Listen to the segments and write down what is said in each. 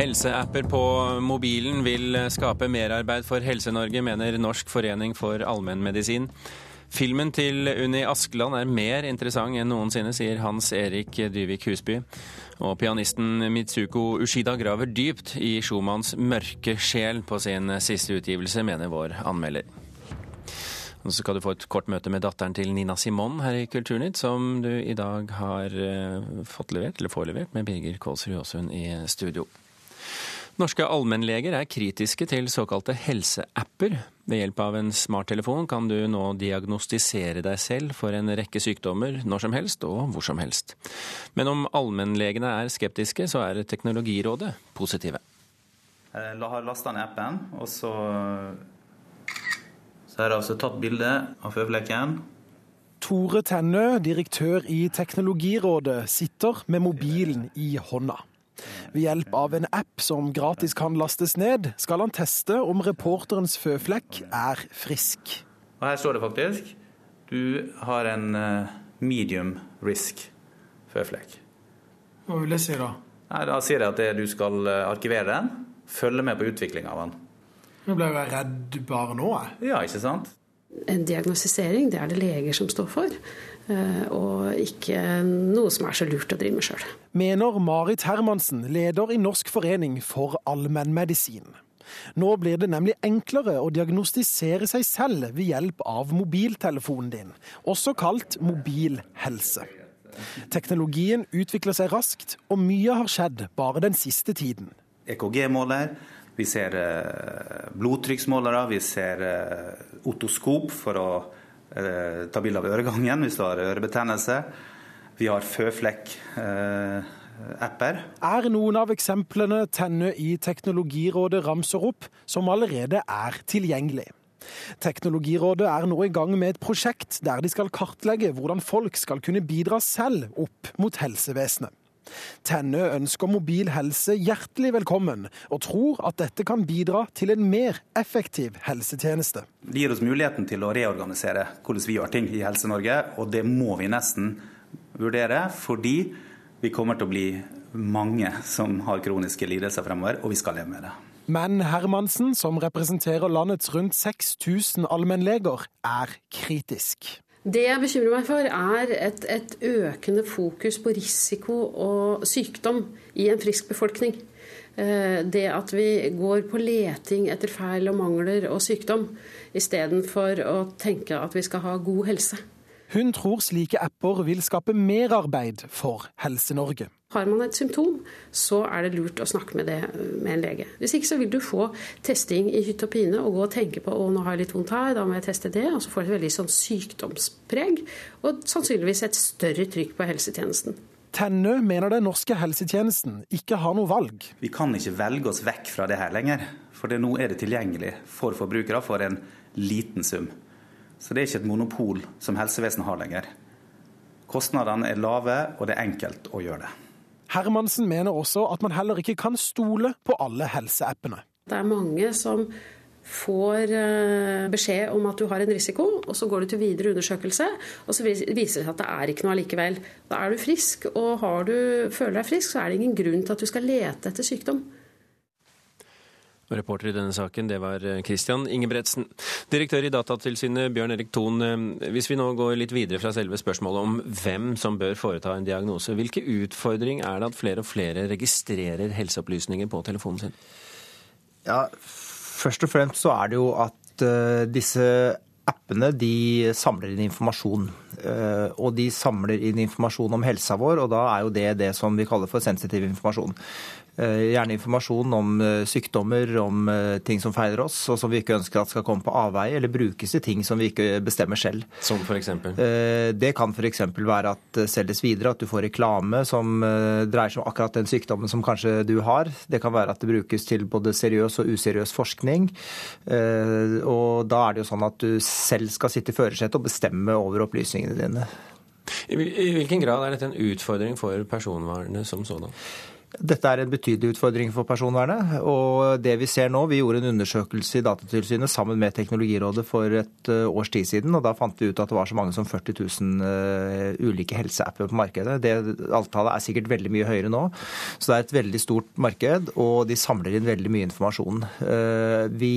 Helseapper på mobilen vil skape merarbeid for Helse-Norge, mener Norsk forening for allmennmedisin. Filmen til Unni Askeland er mer interessant enn noensinne, sier Hans Erik Dyvik Husby. Og pianisten Mitsuko Ushida graver dypt i Schumanns mørke sjel på sin siste utgivelse, mener vår anmelder. Og så skal du få et kort møte med datteren til Nina Simon her i Kulturnytt, som du i dag har eh, fått levert, eller får levert, med Birger Kålsrud Aasund i studio. Norske allmennleger er kritiske til såkalte helseapper. Ved hjelp av en smarttelefon kan du nå diagnostisere deg selv for en rekke sykdommer når som helst og hvor som helst. Men om allmennlegene er skeptiske, så er Teknologirådet positive. Jeg har lasta ned appen, og så så her har altså tatt bilde av føflekken. Tore Tennø, direktør i Teknologirådet, sitter med mobilen i hånda. Ved hjelp av en app som gratis kan lastes ned, skal han teste om reporterens føflekk er frisk. Og Her står det faktisk du har en eh, medium risk føflekk. Hva vil det si da? Nei, Da sier jeg at du skal eh, arkivere den, følge med på utviklinga av den. Nå ble jeg redd bare nå, jeg. Ja, ikke sant? En diagnostisering det er det leger som står for, og ikke noe som er så lurt å drive med sjøl. Mener Marit Hermansen, leder i Norsk forening for allmennmedisin. Nå blir det nemlig enklere å diagnostisere seg selv ved hjelp av mobiltelefonen din, også kalt mobilhelse. Teknologien utvikler seg raskt, og mye har skjedd bare den siste tiden. EKG-måler, vi ser eh, blodtrykksmålere, vi ser eh, otoskop for å eh, ta bilde av øregangen hvis du har ørebetennelse. Vi har føflekk-apper. Er noen av eksemplene Tenne i Teknologirådet ramser opp, som allerede er tilgjengelig. Teknologirådet er nå i gang med et prosjekt der de skal kartlegge hvordan folk skal kunne bidra selv opp mot helsevesenet. Tenne ønsker mobil helse hjertelig velkommen, og tror at dette kan bidra til en mer effektiv helsetjeneste. Det gir oss muligheten til å reorganisere hvordan vi gjør ting i Helse-Norge, og det må vi nesten vurdere, fordi vi kommer til å bli mange som har kroniske lidelser fremover, og vi skal leve med det. Men Hermansen, som representerer landets rundt 6000 allmennleger, er kritisk. Det jeg bekymrer meg for, er et, et, økende fokus på risiko og sykdom i en frisk befolkning. Eh, det at vi går på leting etter feil og mangler og sykdom, istedenfor å tenke at vi skal ha god helse. Hun tror slike apper vil skape merarbeid for Helse-Norge. Har man et symptom, så er det lurt å snakke med det med en lege. Hvis ikke så vil du få testing i hytt og pine og gå og tenke på å nå har jeg litt vondt her, da må jeg teste det. Og så får du et veldig sånn sykdomspreg, og sannsynligvis et større trykk på helsetjenesten. Tennø mener den norske helsetjenesten ikke har noe valg. Vi kan ikke velge oss vekk fra det her lenger. For nå er det tilgjengelig for forbrukere for en liten sum. Så det er ikke et monopol som helsevesenet har lenger. Kostnadene er lave, og det er enkelt å gjøre det. Hermansen mener også at man heller ikke kan stole på alle helseappene. Det er mange som får eh, beskjed om at du har en risiko, og så går du til videre undersøkelse, og så viser det seg at det er ikke noe allikevel. Da er du frisk, og du, føler deg frisk, så er det ingen grunn til at du skal lete etter sykdom. Reporter i denne saken, det var eh, Christian Ingebretsen. Direktør i Datatilsynet, Bjørn Erik Thon. Eh, hvis vi nå går litt videre fra selve spørsmålet om hvem som bør foreta en diagnose, hvilke utfordring er det at flere og flere registrerer helseopplysninger på telefonen sin? Ja, Først og fremst så er det jo at uh, disse appene de samler inn informasjon. Og de samler inn informasjon om helsa vår, og da er jo det det som vi kaller for sensitiv informasjon. Eh, gjerne informasjon om eh, sykdommer, om eh, ting som feiler oss, og som vi ikke ønsker at skal komme på avveie, eller brukes til ting som vi ikke bestemmer selv. Som f.eks.? Det kan f.eks. være at det selges videre, at du får reklame som dreier seg om akkurat den sykdommen som kanskje du har. Det kan være at det brukes til både seriøs og useriøs forskning. Og da er det jo sånn at du selv skal sitte i førersetet og bestemme over opplysningene dine. I hvilken grad er dette en utfordring for personvernet som sådan? Dette er en betydelig utfordring for personvernet. Og det vi ser nå, vi gjorde en undersøkelse i Datatilsynet sammen med Teknologirådet for et eh, års tid siden. og Da fant vi ut at det var så mange som 40 000 uh, ulike helseapper på markedet. Det Antallet er sikkert veldig mye høyere nå. Så det er et veldig stort marked, og de samler inn veldig mye informasjon. Uh, vi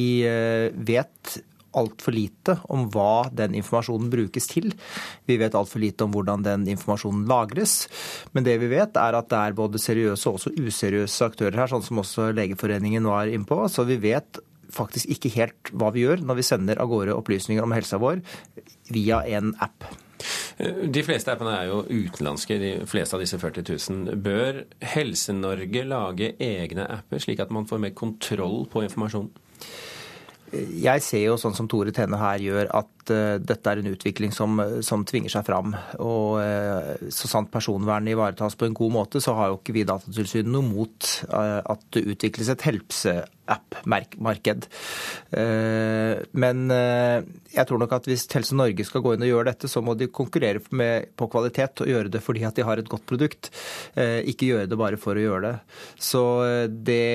vet altfor lite om hva den informasjonen brukes til. Vi vet altfor lite om hvordan den informasjonen lagres. Men det vi vet, er at det er både seriøse og også useriøse aktører her, sånn som også Legeforeningen var innpå. Så vi vet faktisk ikke helt hva vi gjør når vi sender av gårde opplysninger om helsa vår via en app. De fleste appene er jo utenlandske, de fleste av disse 40 000. Bør Helse-Norge lage egne apper, slik at man får mer kontroll på informasjonen? Jeg ser jo sånn som Tore Tene her gjør, at uh, dette er en utvikling som, som, tvinger seg fram. Og uh, så sant personvernet ivaretas på en god måte, så har jo ikke vi Datatilsynet noe mot uh, at det utvikles et helseapp-marked. Men jeg tror nok at hvis Helse Norge skal gå inn og gjøre dette, så må de konkurrere med, på kvalitet og gjøre det fordi at de har et godt produkt. Ikke gjøre det bare for å gjøre det. Så det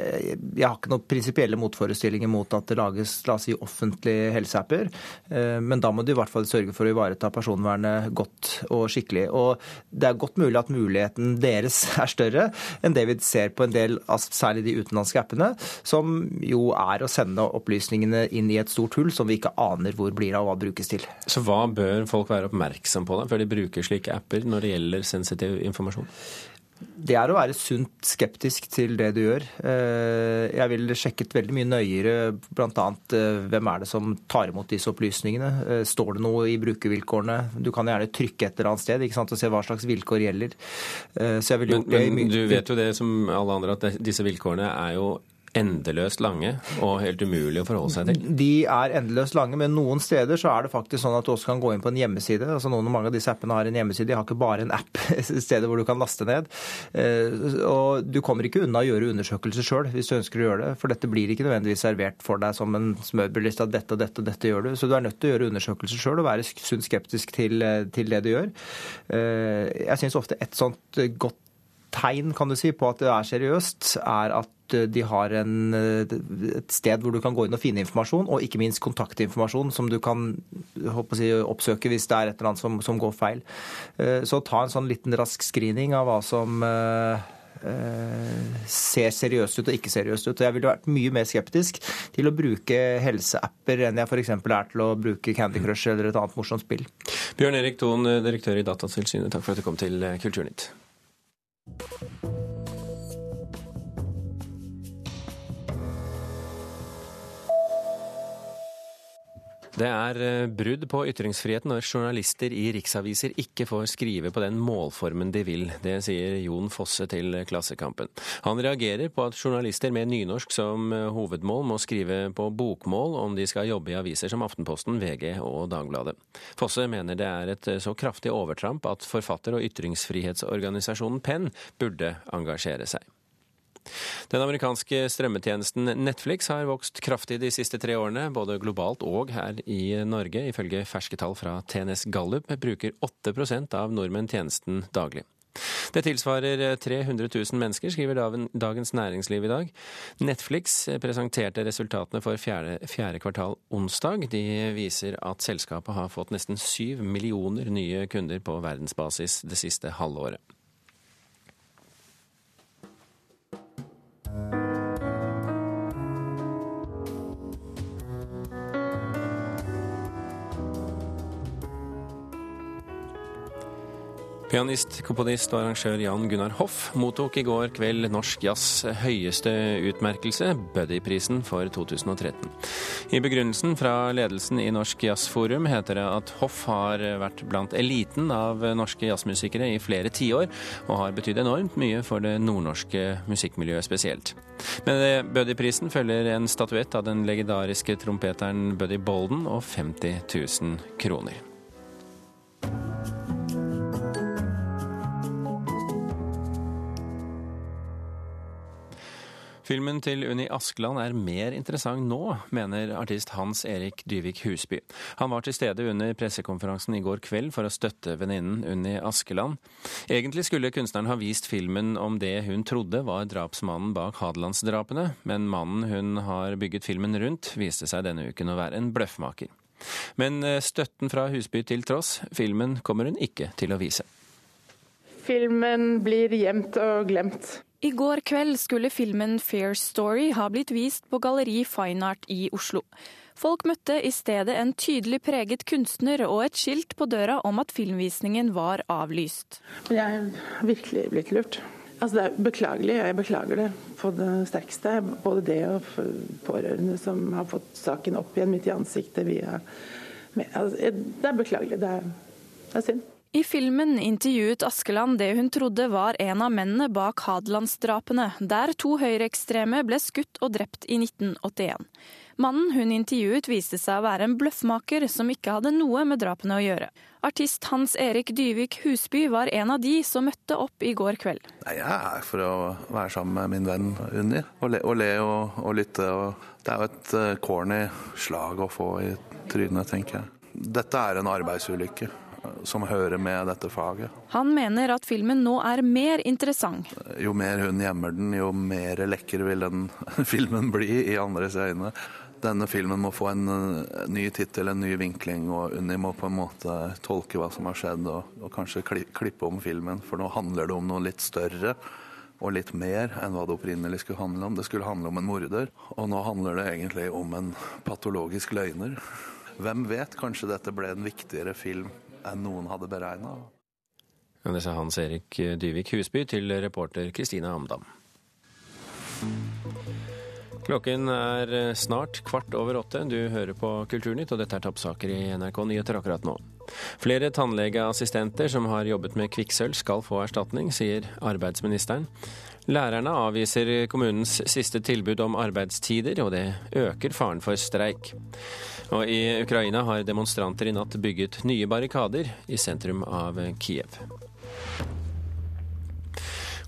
Jeg har ikke noen prinsipielle motforestillinger mot at det lages la oss si, offentlige helseapper, men da må de i hvert fall sørge for å ivareta personvernet godt og skikkelig. Og det er godt mulig at muligheten deres er større enn det vi ser på en del, særlig de utenlandske appene, som jo er å sende opplysningene inn i et stort hull som vi ikke aner hvor blir av og hva brukes til. Så hva bør folk være oppmerksom på da, før de bruker slike apper når det gjelder sensitiv informasjon? Det er å være sunt skeptisk til det du gjør. Eh, jeg ville sjekket veldig mye nøyere bl.a. Eh, hvem er det som tar imot disse opplysningene. Eh, står det noe i brukervilkårene? Du kan gjerne trykke et eller annet sted og se hva slags vilkår gjelder. men, men du vet jo det som alle andre, at disse vilkårene er jo endeløst lange og helt umulig å forholde seg til? De er endeløst lange, men noen steder så er det faktisk sånn at du også kan gå inn på en hjemmeside. altså noen og Mange av disse appene har en hjemmeside, de har ikke bare en app stedet hvor du kan laste ned. Eh, og Du kommer ikke unna å gjøre undersøkelser sjøl hvis du ønsker å gjøre det. For dette blir ikke nødvendigvis servert for deg som en smørbrødliste at dette og dette og dette gjør du. Så du er nødt til å gjøre undersøkelser sjøl og være sunt skeptisk til, eh, til det du gjør. Eh, jeg syns ofte et sånt godt tegn kan du si, på at det er seriøst, er at eh, de har en, eh, et sted hvor du kan gå inn og finne informasjon, og ikke minst kontaktinformasjon som du kan si, oppsøke hvis det er et eller annet som, som, går feil. Eh, så ta en sånn liten rask screening av hva som ser seriøst ut og ikke seriøst ut. Og jeg ville vært mye mer skeptisk til å bruke helseapper enn jeg f.eks. er til å bruke Candy Crush eller et annet morsomt spill. Bjørn Erik Thon, direktør i Datatilsynet, takk for at du kom til Kulturnytt. you Det er eh, brudd på ytringsfriheten når journalister i riksaviser ikke får skrive på den målformen de vil. Det sier Jon Fosse til Klassekampen. Han reagerer på at journalister med nynorsk som eh, hovedmål må skrive på bokmål om de skal jobbe i aviser som Aftenposten, VG og Dagbladet. Fosse mener det er et eh, så kraftig overtramp at forfatter- og ytringsfrihetsorganisasjonen Penn burde engasjere seg. Den amerikanske strømmetjenesten Netflix har vokst kraftig de siste tre årene, både globalt og her i Norge. Ifølge ferske tall fra TNS Gallup bruker 8 av nordmenn tjenesten daglig. Det tilsvarer 300 000 mennesker, skriver Dagens Næringsliv i dag. Netflix presenterte resultatene for fjerde, fjerde, kvartal onsdag. De viser at selskapet har fått nesten syv millioner nye kunder på verdensbasis det siste halvåret. Pianist, komponist og arrangør Jan Gunnar Hoff mottok i går kveld Norsk Jazz høyeste utmerkelse, Buddy-prisen for 2013. I begrunnelsen fra ledelsen i Norsk Jazzforum heter det at Hoff har vært blant eliten av norske jazzmusikere i flere tiår, og har betydd enormt mye for det nordnorske musikkmiljøet spesielt. Med Buddy-prisen følger en statuett av den legendariske trompeteren Buddy Bolden og 50 000 kroner. Filmen til Unni Askeland er mer interessant nå, mener artist Hans Erik Dyvik Husby. Han var til stede under pressekonferansen i går kveld for å støtte venninnen Unni Askeland. Egentlig skulle kunstneren ha vist filmen om det hun trodde var drapsmannen bak Hadelandsdrapene, men mannen hun har bygget filmen rundt, viste seg denne uken å være en bløffmaker. Men eh, støtten fra Husby til tross, filmen kommer hun ikke til å vise. Filmen blir gjemt og glemt. I går kveld skulle filmen Fair Story ha blitt vist på Galleri Fine Art i Oslo. Folk møtte i stedet en tydelig preget kunstner og et skilt på døra om at filmvisningen var avlyst. Jeg er virkelig blitt lurt. Altså, det er beklagelig, og jeg beklager det på det sterkeste. Både det og pårørende som har fått saken opp igjen midt i ansiktet via altså, Det er beklagelig. Det er, det er synd. I filmen intervjuet Askeland det hun trodde var en av mennene bak Hadelandsdrapene, der to høyreekstreme ble skutt og drept i 1981. Mannen hun intervjuet viste seg å være en bløffmaker som ikke hadde noe med drapene å gjøre. Artist Hans Erik Dyvik Husby var en av de som møtte opp i går kveld. Jeg er her for å være sammen med min venn Unni, og le og, le og, og lytte. Og det er jo et eh, corny slag å få i trynet, tenker jeg. Dette er en arbeidsulykke som hører med dette faget. Han mener at filmen nå er mer interessant. Jo mer hun gjemmer den, jo mer lekker vil den filmen bli i andres øyne. Denne filmen må få en ny tittel, en ny vinkling, og Unni må på en måte tolke hva som har skjedd, og, og kanskje klippe om filmen. For nå handler det om noe litt større og litt mer enn hva det opprinnelig skulle handle om. Det skulle handle om en morder, og nå handler det egentlig om en patologisk løgner. Hvem vet, kanskje dette ble en viktigere film enn noen hadde beregna. Det sa Hans Erik Dyvik Husby til reporter Kristina Amdam. Klokken er snart kvart over åtte. Du hører på Kulturnytt, og dette er toppsaker i NRK Nyheter akkurat nå. Flere tannlegeassistenter som har jobbet med kvikksølv skal få erstatning, sier arbeidsministeren. Lærerne avviser kommunens siste tilbud om arbeidstider, og det øker faren for streik. Og I Ukraina har demonstranter i natt bygget nye barrikader i sentrum av Kiev.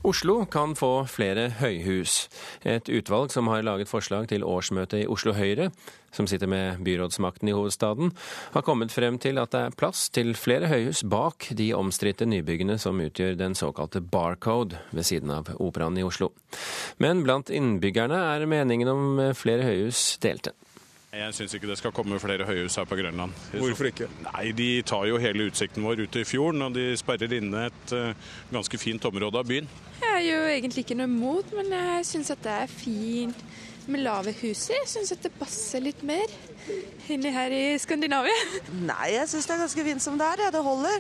Oslo kan få flere høyhus. Et utvalg som har laget forslag til årsmøtet i Oslo Høyre, som sitter med byrådsmakten i hovedstaden, har kommet frem til at det er plass til flere høyhus bak de omstridte nybyggene som utgjør den såkalte Barcode ved siden av Operaen i Oslo. Men blant innbyggerne er meningen om flere høyhus delte. Jeg syns ikke det skal komme flere høyhus her på Grønland. Hvorfor ikke? Nei, De tar jo hele utsikten vår ut i fjorden, og de sperrer inne et uh, ganske fint område av byen. Jeg er jo egentlig ikke noe imot, men jeg syns at det er fint med lave hus i. Jeg syns at det passer litt mer inni her i Skandinavia. Nei, jeg syns det er ganske fint som det er. Ja, det holder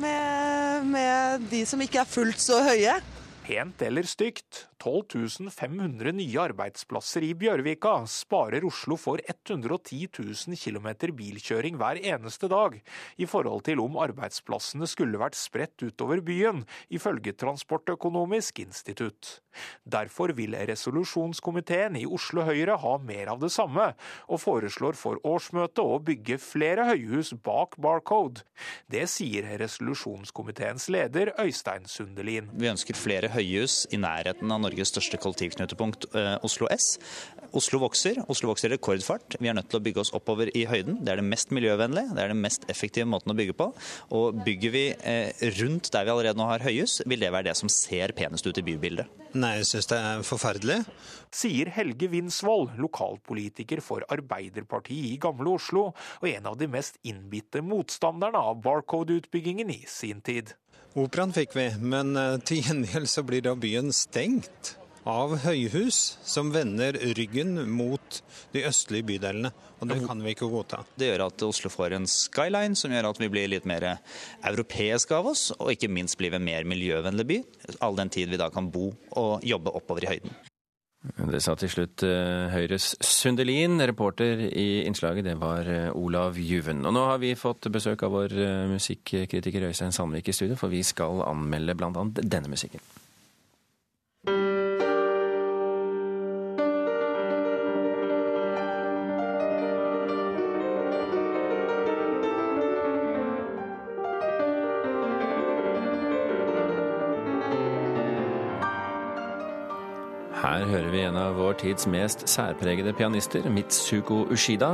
med, med de som ikke er fullt så høye. Pent eller stygt, 12 500 nye arbeidsplasser i Bjørvika sparer Oslo for 110 000 km bilkjøring hver eneste dag, i forhold til om arbeidsplassene skulle vært spredt utover byen, ifølge Transportøkonomisk institutt. Derfor vil resolusjonskomiteen i Oslo Høyre ha mer av det samme, og foreslår for årsmøtet å bygge flere høyhus bak Barcode. Det sier resolusjonskomiteens leder Øystein Sundelin. Vi ønsker flere høyhus i nærheten av Norge Norges største kollektivknutepunkt, eh, Oslo S. Oslo vokser. Oslo vokser i rekordfart. Vi er nødt til å bygge oss oppover i høyden. Det er det mest miljøvennlige, det er den mest effektive måten å bygge på. Og bygger vi eh, rundt der vi allerede nå har høyhus, vil det være det som ser penest ut i bybildet. Nei, jeg syns det er forferdelig. Sier Helge Winsvold, lokalpolitiker for Arbeiderpartiet i Gamle Oslo, og en av de mest innbitte motstanderne av Barcode-utbyggingen i sin tid. Operaen fikk vi, men eh, til gjengjeld så blir da byen stengt av høyhus som vender ryggen mot de østlige bydelene. Og det kan vi ikke godta. Det gjør at Oslo får en skyline som gjør at vi blir litt mer europeiske av oss, og ikke minst blir vi en mer miljøvennlig by, all den tid vi da kan bo og jobbe oppover i høyden. Det sa til slutt eh, Høyres Sundelin. Reporter i innslaget, det var eh, Olav Juven. Og nå har vi fått besøk av vår eh, musikkritiker Øystein Sandvik i studio, for vi skal anmelde bl.a. denne musikken. Her hører vi en av vår tids mest særpregede pianister, Mitsuko Ushida.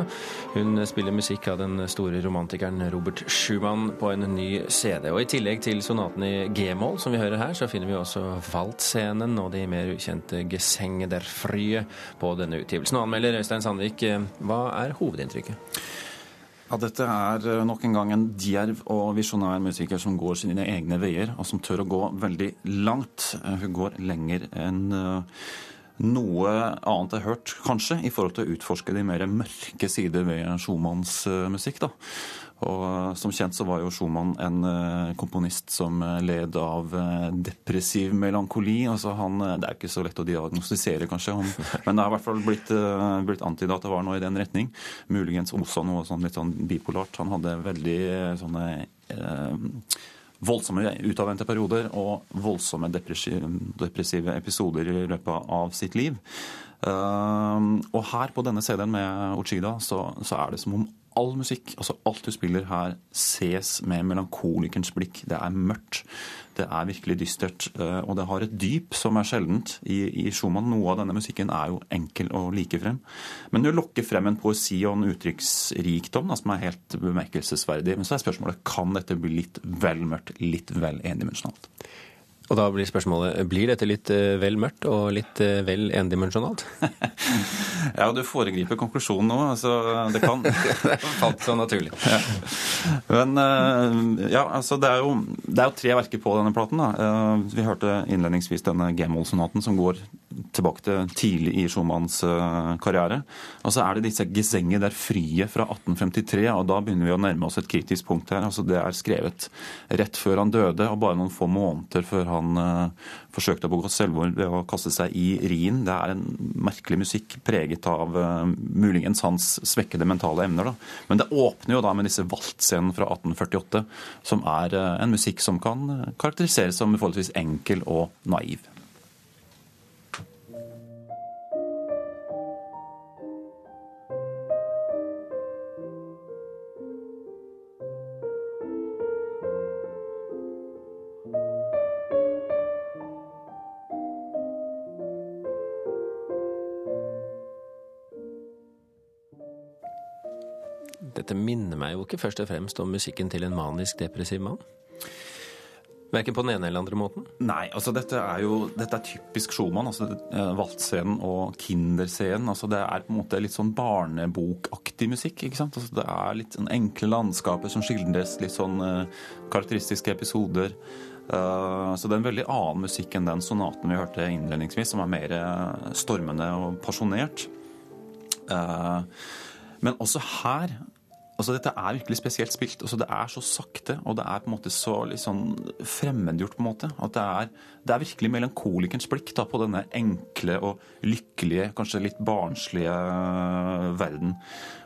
Hun spiller musikk av den store romantikeren Robert Schumann på en ny CD. Og I tillegg til sonaten i G-moll, som vi hører her, så finner vi også Waltscenen og de mer ukjente Gesenge der Frye på denne utgivelsen. Og anmelder Øystein Sandvik, hva er hovedinntrykket? Ja, Dette er nok en gang en djerv og visjonær musiker som går sine egne veier, og som tør å gå veldig langt. Hun går lenger enn noe annet jeg har hørt, kanskje, i forhold til å utforske de mer mørke sider ved Schumanns musikk. da. Og Som kjent så var jo Schumann en komponist som led av depressiv melankoli. altså han, Det er ikke så lett å diagnostisere, kanskje, han, men det har i hvert fall blitt, blitt antydet at det var noe i den retning. Muligens også noe sånn litt sånn bipolart. Han hadde veldig sånne eh, voldsomme utadvendte perioder og voldsomme depressive episoder i løpet av sitt liv. Og her på denne CD-en med Ochida så, så er det som om all musikk, altså alt du spiller her, ses med melankolikerens blikk. Det er mørkt. Det er virkelig dystert. Og det har et dyp som er sjeldent i, i Schumann. Noe av denne musikken er jo enkel å like frem. Men du lokker frem en poesi og en uttrykksrikdom som er helt bemerkelsesverdig. Men så er spørsmålet kan dette bli litt vel mørkt, litt vel endimensjonalt. Og da blir spørsmålet blir dette litt vel mørkt og litt vel endimensjonalt? ja, du foregriper konklusjonen nå. altså Det kan. det falt så naturlig. Ja. Men ja, altså det er, jo, det er jo tre verker på denne platen. da. Vi hørte innledningsvis denne G-moll-sonaten som går tilbake til tidlig i Schumanns karriere. Og så er det disse gesenger der frie fra 1853, og da begynner vi å nærme oss et kritisk punkt her. Altså Det er skrevet rett før han døde, og bare noen få måneder før han uh, forsøkte å begå selvmord ved å kaste seg i Rien. Det er en merkelig musikk preget av uh, muligens hans svekkede mentale emner. Da. Men det åpner jo da med disse Waltscenene fra 1848, som er en musikk som kan karakteriseres som forholdsvis enkel og naiv. Dette minner meg jo ikke først og fremst om musikken til en manisk depressiv mann. Verken på den ene eller andre måten? Nei, altså dette er jo dette er typisk Schumann. altså Waltscenen og Kinderscenen. altså Det er på en måte litt sånn barnebokaktig musikk. ikke sant? Altså Det er litt sånn enkle landskaper som skildres, litt sånn uh, karakteristiske episoder. Uh, så det er en veldig annen musikk enn den sonaten vi hørte innledningsvis, som er mer stormende og pasjonert. Uh, men også her Altså, Dette er virkelig spesielt spilt. Altså, det er så sakte, og det er på en måte så liksom fremmedgjort. på en måte, at Det er, det er virkelig melankolikerens blikk da, på denne enkle og lykkelige, kanskje litt barnslige verden.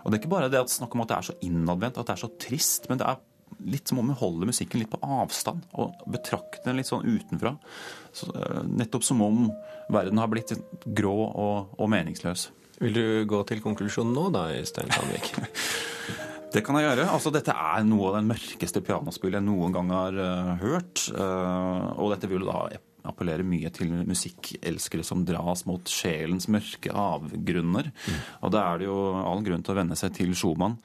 Og Det er ikke bare det at snakk om at det er så innadvendt, at det er så trist, men det er litt som om vi holder musikken litt på avstand og betrakter den litt sånn utenfra. Så, nettopp som om verden har blitt grå og, og meningsløs. Vil du gå til konklusjonen nå, da, Øystein Sandvik? Det kan jeg gjøre. Altså, dette er noe av den mørkeste pianospillet jeg noen gang har uh, hørt. Uh, og dette vil da appellere mye til musikkelskere som dras mot sjelens mørke avgrunner. Mm. Og da er det jo all grunn til å venne seg til Schumann.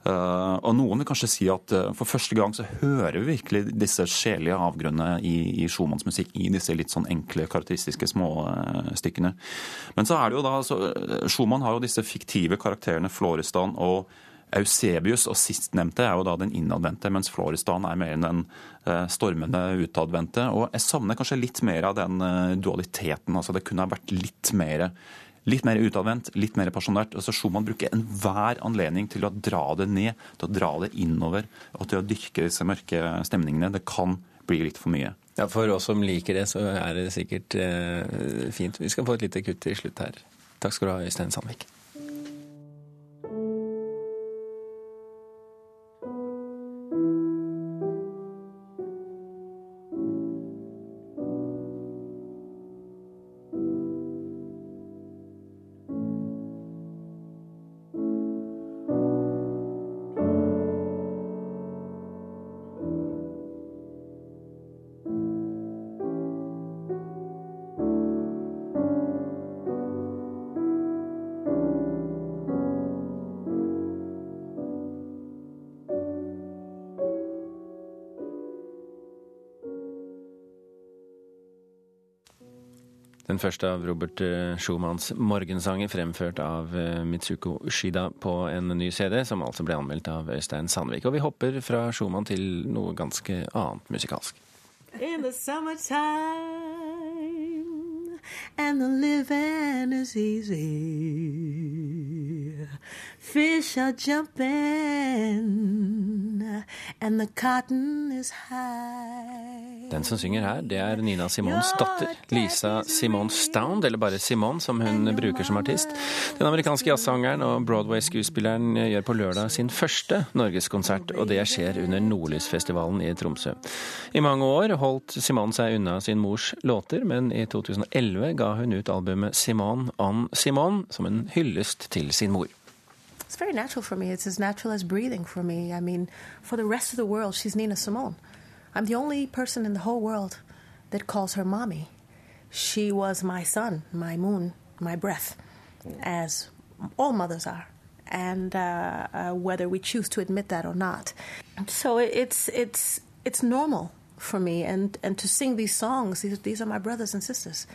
Uh, og noen vil kanskje si at uh, for første gang så hører vi virkelig disse sjelige avgrunnene i, i Schumanns musikk, i disse litt sånn enkle, karakteristiske småstykkene. Men så er det jo da så, Schumann har jo disse fiktive karakterene Florestan og Eusebius og sistnevnte er jo da den innadvendte, mens Florestan er mer enn den stormende utadvendte. Og jeg savner kanskje litt mer av den dualiteten. altså Det kunne ha vært litt mer, litt mer utadvendt, litt mer pasjonert. Altså Schumann bruker enhver anledning til å dra det ned, til å dra det innover og til å dyrke disse mørke stemningene. Det kan bli litt for mye. Ja, For oss som liker det, så er det sikkert eh, fint. Vi skal få et lite kutt til slutt her. Takk skal du ha, Øystein Sandvik. Den første av Robert eh, Schumanns morgensanger, fremført av eh, Mitsuko Ushida på en ny CD, som altså ble anmeldt av Øystein Sandvik. Og vi hopper fra Schumann til noe ganske annet musikalsk. In the summertime and the living is easy. Fish are jumping and the cotton is high. Den som synger her, det er Nina Simons datter, Lisa Simone Stound, eller bare Simone, som hun bruker som artist. Den amerikanske jazzsangeren og Broadway-skuespilleren gjør på lørdag sin første norgeskonsert, og det skjer under Nordlysfestivalen i Tromsø. I mange år holdt Simone seg unna sin mors låter, men i 2011 ga hun ut albumet Simone on Simone som en hyllest til sin mor. It's very natural for me. It's as natural as breathing for me. I mean, for the rest of the world, she's Nina Simone. I'm the only person in the whole world that calls her mommy. She was my sun, my moon, my breath, as all mothers are. And uh, uh, whether we choose to admit that or not, so it's it's it's normal for me and and to sing these songs these, these are my brothers and sisters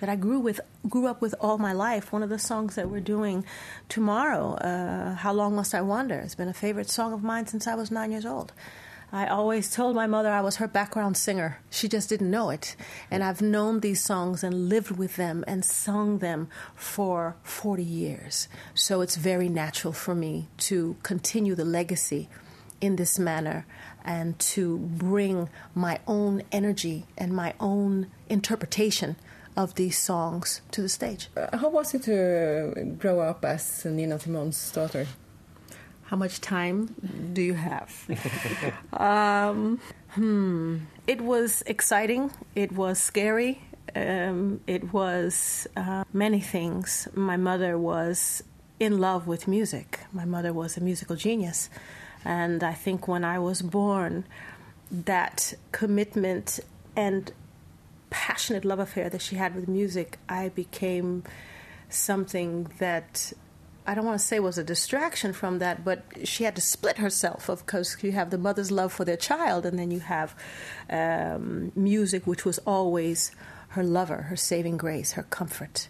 that i grew with grew up with all my life one of the songs that we're doing tomorrow uh, how long must i wander has been a favorite song of mine since i was nine years old I always told my mother I was her background singer. She just didn't know it. And I've known these songs and lived with them and sung them for 40 years. So it's very natural for me to continue the legacy in this manner and to bring my own energy and my own interpretation of these songs to the stage. Uh, how was it to grow up as Nina Simone's daughter? How much time do you have? um, hmm. It was exciting. It was scary. Um, it was uh, many things. My mother was in love with music. My mother was a musical genius. And I think when I was born, that commitment and passionate love affair that she had with music, I became something that I don't want to say was a distraction from that, but she had to split herself because you have the mother's love for their child, and then you have um, music, which was always her lover, her saving grace, her comfort.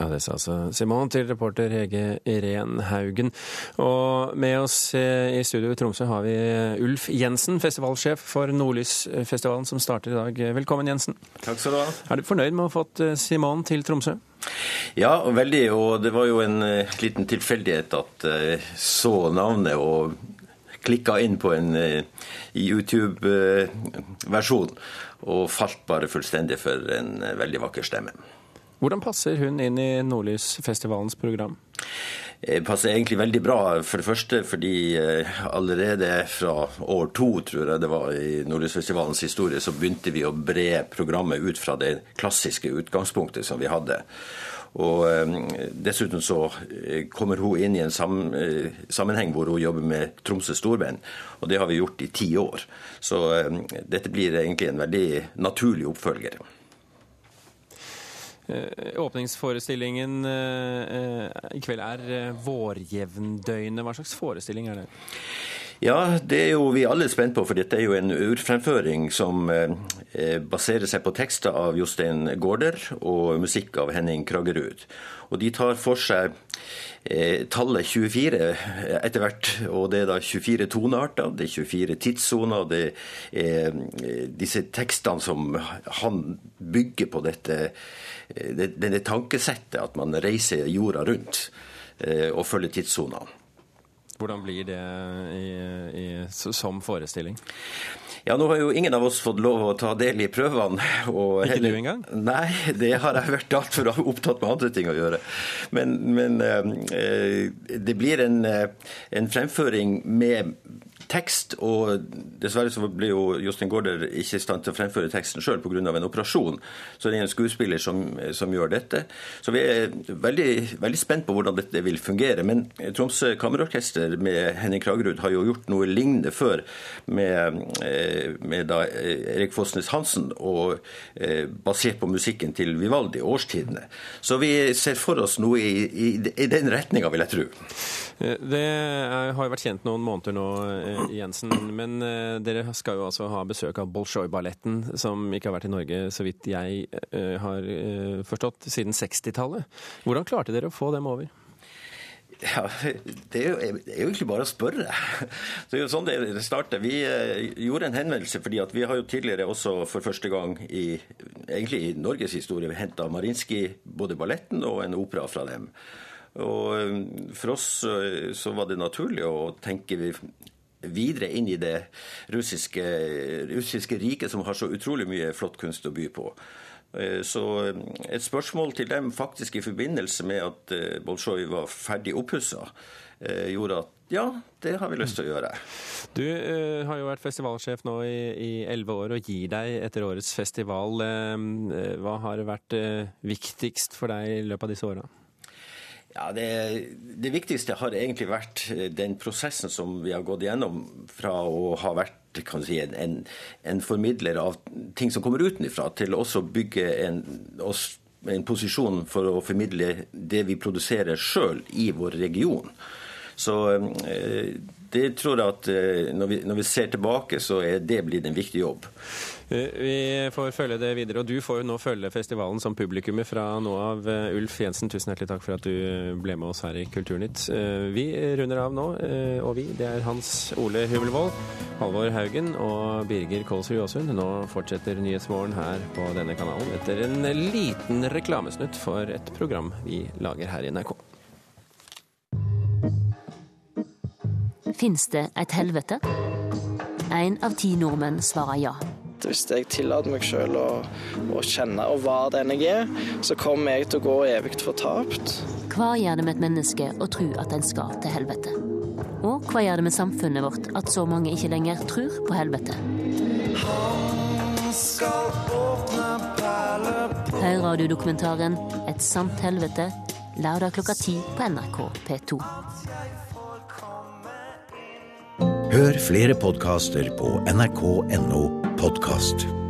Ja, Det sa altså Simon til reporter Hege Iren Haugen. Og med oss i studio i Tromsø har vi Ulf Jensen, festivalsjef for Nordlysfestivalen som starter i dag. Velkommen, Jensen. Takk skal du ha. Er du fornøyd med å ha fått Simon til Tromsø? Ja, veldig. Og det var jo en liten tilfeldighet at jeg så navnet og klikka inn på en YouTube-versjon. Og falt bare fullstendig for en veldig vakker stemme. Hvordan passer hun inn i Nordlysfestivalens program? Det passer egentlig veldig bra. For det første fordi allerede fra år to, tror jeg det var i Nordlysfestivalens historie, så begynte vi å bre programmet ut fra det klassiske utgangspunktet som vi hadde. Og Dessuten så kommer hun inn i en sammenheng hvor hun jobber med Tromsø storband. Og det har vi gjort i ti år. Så dette blir egentlig en veldig naturlig oppfølger. Åpningsforestillingen i kveld er Vårjevndøgnet. Hva slags forestilling er det? Ja, det er jo vi alle spent på, for dette er jo en urfremføring som baserer seg på tekster av Jostein Gaarder og musikk av Henning Kraggerud. Og de tar for seg tallet 24 etter hvert, og det er da 24 tonearter, det er 24 tidssoner, det er disse tekstene som han bygger på dette denne tankesettet at man reiser jorda rundt og følger tidssonene. Hvordan blir det i, i, som forestilling? Ja, Nå har jo ingen av oss fått lov å ta del i prøvene. Og Ikke heller... du engang? Nei, det har jeg vært altfor opptatt med andre ting å gjøre. Men, men eh, det blir en, en fremføring med tekst, og dessverre så ble jo Jostein Gaarder ikke i stand til å fremføre teksten sjøl pga. en operasjon. Så det er en skuespiller som, som, gjør dette. Så vi er veldig, veldig spent på hvordan dette vil fungere. Men Tromsø Kammerorkester med Henning Kragerud har jo gjort noe lignende før, med med da Erik Fossnes Hansen, og basert på musikken til Vivaldi, årstidene. Så vi ser for oss noe i, i, i den retninga, vil jeg tro. Det har jo vært kjent noen måneder nå, Jensen. Men dere skal jo altså ha besøk av Bolsjoj-balletten, som ikke har vært i Norge, så vidt jeg har forstått, siden 60-tallet. Hvordan klarte dere å få dem over? Ja, det er, jo, det er, jo, egentlig bare å spørre. Det er jo sånn det starter. Vi eh, gjorde en henvendelse fordi at vi har jo tidligere også for første gang i, egentlig i Norges historie henta Marinskij, både balletten og en opera fra dem. Og eh, For oss eh, så var det naturlig å tenke videre inn i det russiske, russiske riket, som har så utrolig mye flott kunst å by på. Eh, så eh, et spørsmål til dem faktisk i forbindelse med at eh, Bolsjoj var ferdig oppussa, gjorde at ja, det har vi lyst til å gjøre. Du uh, har jo vært festivalsjef nå i elleve år og gir deg etter årets festival. Uh, hva har vært uh, viktigst for deg i løpet av disse åra? Ja, det, det, viktigste har egentlig vært den prosessen som vi har gått gjennom fra å ha vært si, en, en, formidler av ting som kommer utenfra, til også å bygge en, en posisjon for å formidle det vi produserer sjøl i vår region. Så eh, det tror jeg at eh, når vi, når vi ser tilbake, så er det blitt en viktig jobb. Eh, vi får følge det videre, og du får jo nå følge festivalen som publikummer fra nå av. Eh, Ulf Jensen, tusen hjertelig takk for at du ble med oss her i Kulturnytt. Eh, vi runder av nå, og vi, det er Hans Ole Hummelvold, Halvor Haugen og Birger Kolsrud Aasund. Nå fortsetter Nyhetsmorgen her på denne kanalen etter en liten reklamesnutt for et program vi lager her i NRK. Fins det et helvete? Én av ti nordmenn svarer ja hvis jeg tillater meg selv å, å, kjenne og være den jeg er, så kommer jeg til å gå evig fortapt. Hva gjør det med et menneske å tro at en skal til helvete? Og hva gjør det med samfunnet vårt at så mange ikke lenger tror på helvete? Hør radiodokumentaren 'Et sant helvete' lørdag klokka ti på NRK P2. Hør flere podkaster på nrk.no Podcast.